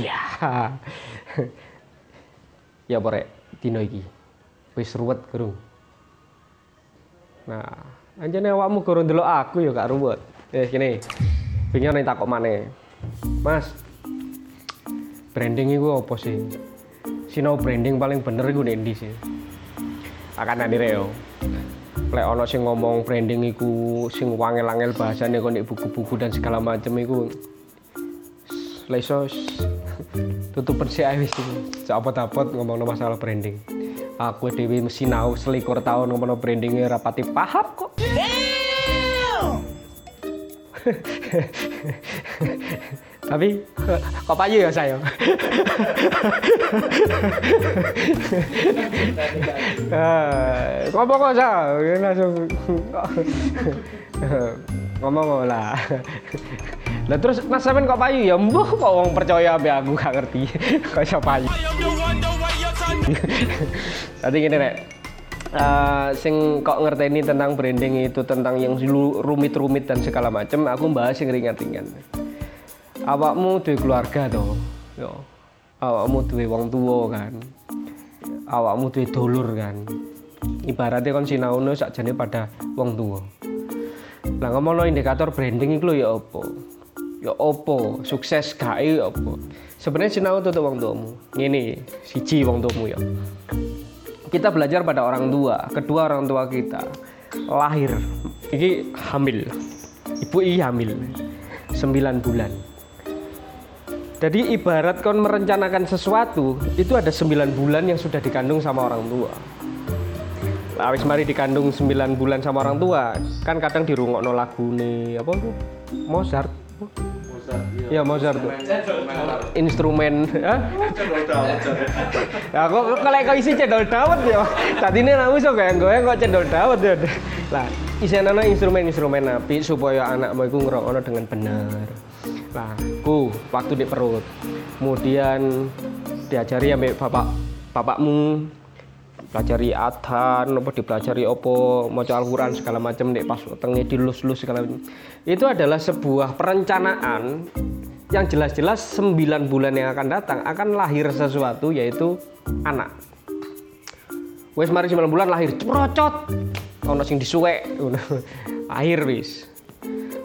Ya. ya porek dino iki. Wis ruwet gerung. Nah, anjane awakmu kurang delok aku ya gak ruwet. Eh kene. Pengen nek takok maneh. Mas. Branding iku apa sih? Sinau branding paling bener iku nek ndi sih? Akan nang reo. Lek ono sing ngomong branding iku sing wangel-angel bahasane kok buku-buku dan segala macem iku lesos tutup bersih ae wis iki. Sapot-apot ngomongno masalah branding. Aku dhewe mesti sinau selikur tahun ngomongno brandingnya rapati paham kok. Tapi kok payu ya saya. Eh, ngomong kok saya langsung ngomong lah. Lah terus Mas sampean kok payu ya? Mbuh kok wong percaya ambek aku gak ngerti. kok iso payu. Tadi gini rek. Eh, sing kok ngerteni tentang branding itu tentang yang rumit-rumit dan segala macam aku bahas yang ringan-ringan awakmu duwe keluarga toh yo awakmu duwe wong tua kan awakmu duwe dulur kan ibaratnya kon sinauno sakjane pada wong tua lah ngomongno indikator branding lho ya apa? Ya apa? Sukses gae ya apa? Sebenarnya sinau tuh wong tuamu. Ngene siji wong tuamu ya. Kita belajar pada orang tua kedua orang tua kita. Lahir ini hamil. Ibu ini hamil 9 bulan. Jadi ibarat kon merencanakan sesuatu itu ada 9 bulan yang sudah dikandung sama orang tua Lah wis mari dikandung 9 bulan sama orang tua kan kadang dirungokno nih apa tuh Mozart Ya Mozart. Instrumen? Ya kok kalau kau isi cendol dawet ya. Tadi ini aku so kayak gue kok cendol dawet ya. Lah, isinya instrumen-instrumen api supaya anakmu itu ngerokok dengan benar. Lah, ku waktu di perut. Kemudian diajari ambek bapak bapakmu pelajari atan apa dipelajari opo maca Al-Qur'an segala macam nek pas wetenge dilus-lus segala macam. Itu adalah sebuah perencanaan yang jelas-jelas 9 bulan yang akan datang akan lahir sesuatu yaitu anak. Wes mari 9 bulan lahir ceprocot. Ono sing disuwek. Akhir wis.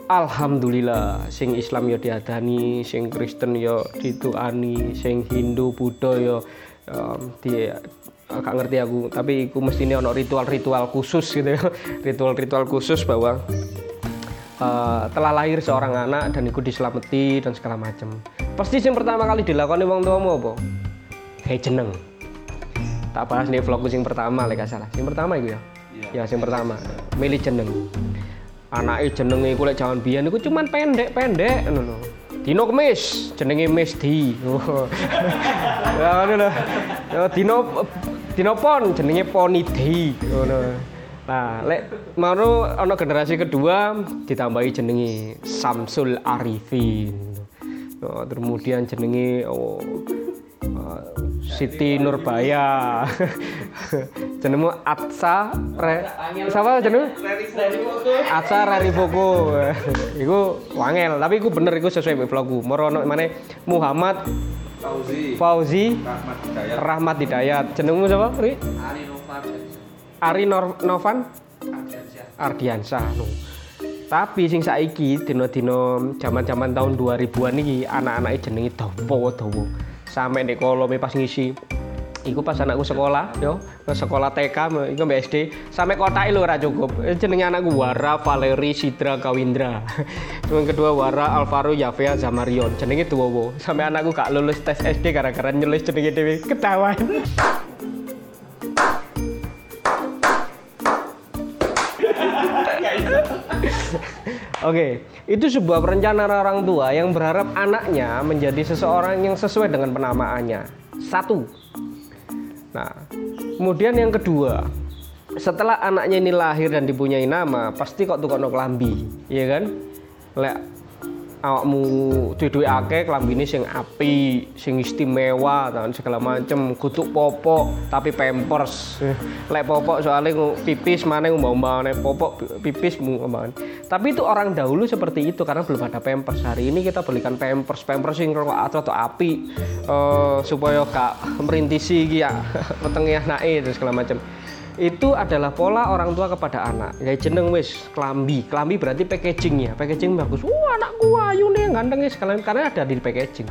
Alhamdulillah sing Islam ya diadani, sing Kristen ya dituani, sing Hindu Buddha ya um, di gak ngerti aku, tapi aku mesti ini ono ritual-ritual khusus gitu ya. Ritual-ritual khusus bahwa uh, telah lahir seorang anak dan ikut diselamati dan segala macam. Pasti yang pertama kali dilakukan wong tuamu apa? Kayak jeneng. Tak bahas nih vlogku yang pertama, lek salah. Yang pertama itu ya. Ya, yang pertama. Milih jeneng. Anaknya jenenge iku lek jaman biyen iku cuman pendek-pendek ngono lho. Dino Kemis, jenenge Mesdi. ya ngono lho. Ya Dino Dino Pon jenenge Ponidi ngono. Nah, lek mau ana generasi kedua ditambahi jenenge Samsul Arifin. Oh, kemudian jenenge oh, uh, Siti Nurbaya. jenengmu Atsa Re Siapa jenengmu? Atsa Rarifoko. iku wangel, tapi iku bener iku sesuai vlogku. Moro mana Muhammad Fauzi Fauzi Rahmat Hidayat Rahmat Hidayat. Jenengmu siapa? Ri? Ali Novan Ari Nor- Novan Ardiansyah Ardiansyah no. Tapi sing saiki dino-dino zaman-zaman tahun 2000-an iki anak-anake jenenge dawa-dawa. Sampai nek kolome pas ngisi Iku pas anakku sekolah, yo, sekolah TK, iku SD, sampai kota lho ora cukup. Jenenge anakku Wara Valeri Sidra Kawindra. Yang kedua Wara Alvaro Yavea Zamarion. Jenenge tuwowo. Sampai anakku gak lulus tes SD gara-gara nyulis jenenge dhewe ketahuan. Oke, itu sebuah perencanaan orang tua yang berharap anaknya menjadi seseorang yang sesuai dengan penamaannya. Satu. Nah, kemudian yang kedua, setelah anaknya ini lahir dan dipunyai nama, pasti kok tukokno kelambi, iya kan? Lek awakmu duwe akeh klambine sing api, sing istimewa dan segala macem, kutuk popok tapi pampers. Lek popok soalnya pipis mana umpamane popok pipis umpamane. Tapi itu orang dahulu seperti itu karena belum ada pampers. Hari ini kita belikan pampers, pampers sing atau atau api eh, supaya gak merintisi iki ya wetenge anake dan segala macam itu adalah pola orang tua kepada anak. Ya jeneng wis klambi. Klambi berarti packagingnya packaging bagus. Wah anakku ayu nih ganteng ya sekalian karena ada di packaging.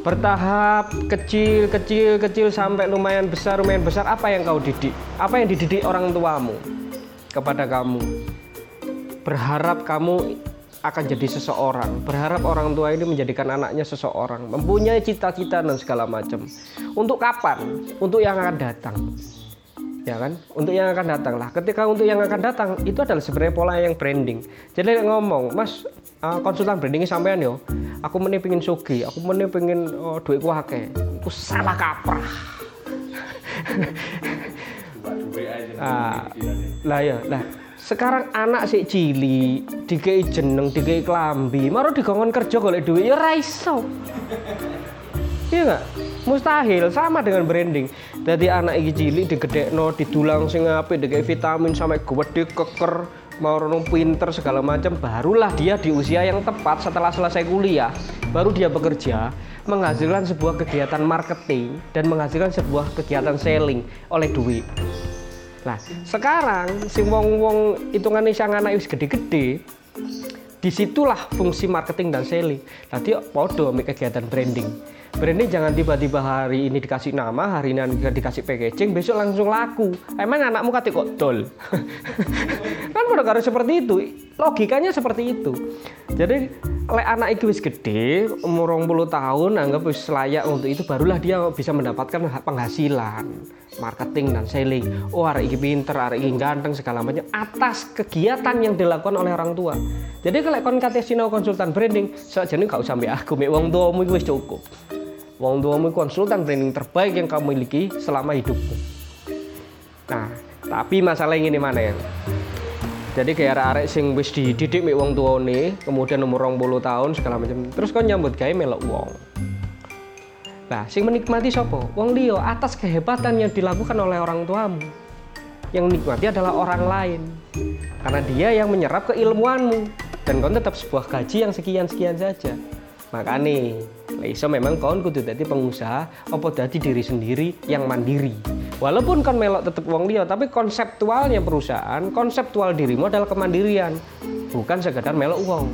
Bertahap kecil kecil kecil sampai lumayan besar lumayan besar. Apa yang kau didik? Apa yang dididik orang tuamu kepada kamu? Berharap kamu akan jadi seseorang. Berharap orang tua ini menjadikan anaknya seseorang. Mempunyai cita-cita dan segala macam. Untuk kapan? Untuk yang akan datang ya kan? Untuk yang akan datang lah. Ketika untuk yang akan datang itu adalah sebenarnya pola yang branding. Jadi ngomong mas uh, konsultan brandingnya sampean yo. Aku meni pengen sugi aku meni pengen uh, duit akeh. Aku salah kaprah. Ah, lah ya lah. Sekarang anak si cili dikei jeneng dikei klambi maru digongon kerja golek duit ya ra iso. Iya nggak mustahil sama dengan branding jadi anak iki cilik digedekno didulang sing apik dikei vitamin sampai gede keker mau renung pinter segala macam barulah dia di usia yang tepat setelah selesai kuliah baru dia bekerja menghasilkan sebuah kegiatan marketing dan menghasilkan sebuah kegiatan selling oleh duit Nah, sekarang sing wong-wong hitungannya sang anak wis gede-gede, di situlah fungsi marketing dan selling. Tadi podo kegiatan branding. Branding jangan tiba-tiba hari ini dikasih nama, hari ini dikasih packaging, besok langsung laku. Emang anakmu kate kok dol? kan pada karo seperti itu. Logikanya seperti itu. Jadi lek anak itu wis gede, umur 20 tahun, anggap wis layak untuk itu, barulah dia bisa mendapatkan penghasilan, marketing dan selling. Oh, hari ini pinter, hari ini ganteng segala macam atas kegiatan yang dilakukan oleh orang tua. Jadi kalau kon kate sinau konsultan branding, sakjane gak usah mbek aku, mbek wong tuamu cukup. Wong tuamu konsultan branding terbaik yang kamu miliki selama hidupmu. Nah, tapi masalah ini mana ya? Jadi kayak arek-arek sing wis dididik mek wong tuane, kemudian umur 20 tahun segala macam. Terus kon nyambut gawe melok wong. Nah, sing menikmati sapa? Wong liya atas kehebatan yang dilakukan oleh orang tuamu. Yang menikmati adalah orang lain. Karena dia yang menyerap keilmuanmu dan kon tetap sebuah gaji yang sekian-sekian saja. Makanya, iso memang kon kudu dadi pengusaha apa dadi diri sendiri yang mandiri. Walaupun kon melok tetep wong liya, tapi konseptualnya perusahaan, konseptual dirimu adalah kemandirian, bukan sekedar melok uang.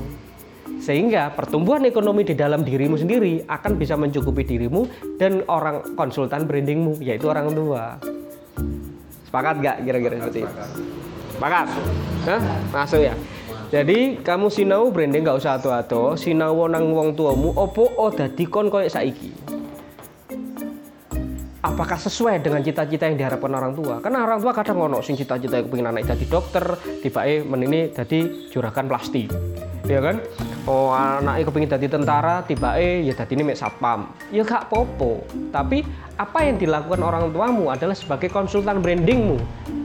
Sehingga pertumbuhan ekonomi di dalam dirimu sendiri akan bisa mencukupi dirimu dan orang konsultan brandingmu, yaitu orang tua. Sepakat gak kira-kira seperti itu? Sepakat? Hah? Masuk ya? Jadi kamu sinau branding gak usah atu-atu, sinau nang wong tuamu opo oh dadi kon koyo saiki. Apakah sesuai dengan cita-cita yang diharapkan orang tua? Karena orang tua kadang ngono sing cita-cita kepengin anak jadi dokter, tibake menini dadi juragan plastik. Ya kan? Oh anaknya kepengin jadi tentara, tibake ya dadi ini mek satpam. Ya gak popo. Tapi apa yang dilakukan orang tuamu adalah sebagai konsultan brandingmu.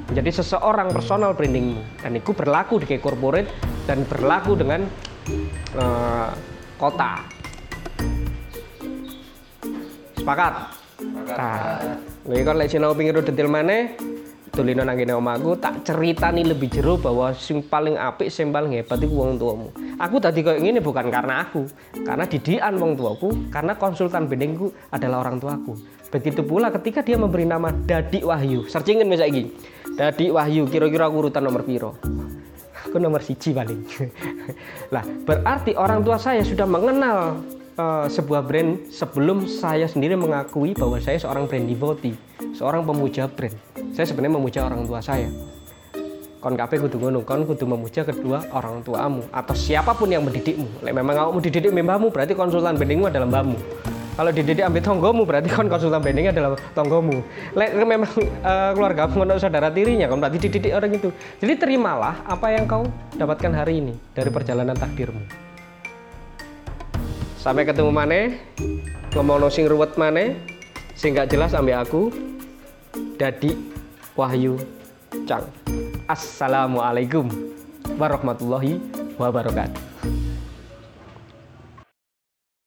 Menjadi seseorang personal brandingmu. Dan itu berlaku di corporate dan berlaku dengan eh, kota. Sepakat? Nah ini kan lek sinau pingin detail mana tulino nang kene omahku tak ceritani lebih jero bahwa sing paling apik sing paling hebat iku wong tuamu. Aku tadi kayak gini bukan karena aku karena didikan wong tuaku karena konsultan brandingku adalah orang tuaku. Begitu pula ketika dia memberi nama Dadi Wahyu. Searchingin misalnya gini Dadi Wahyu kira-kira aku urutan nomor piro? Aku nomor siji paling. Lah berarti orang tua saya sudah mengenal eh, sebuah brand sebelum saya sendiri mengakui bahwa saya seorang brand devotee seorang pemuja brand. Saya sebenarnya memuja orang tua saya. Kon kabeh kudu ngono kon kudu memuja kedua orang tuamu atau siapa pun yang mendidikmu. Lek memang kamu dididik mbahmu berarti konsultan brandingmu adalah mbahmu. Kalau dididik ambil tonggomu berarti kon konsultan brandingnya adalah tonggomu. Lek memang eh, keluarga ngono saudara tirinya kon berarti dididik orang itu. Jadi terimalah apa yang kau dapatkan hari ini dari perjalanan takdirmu sampai ketemu mana ngomong sing ruwet mana sing gak jelas ambil aku Dadi Wahyu Cang Assalamualaikum warahmatullahi wabarakatuh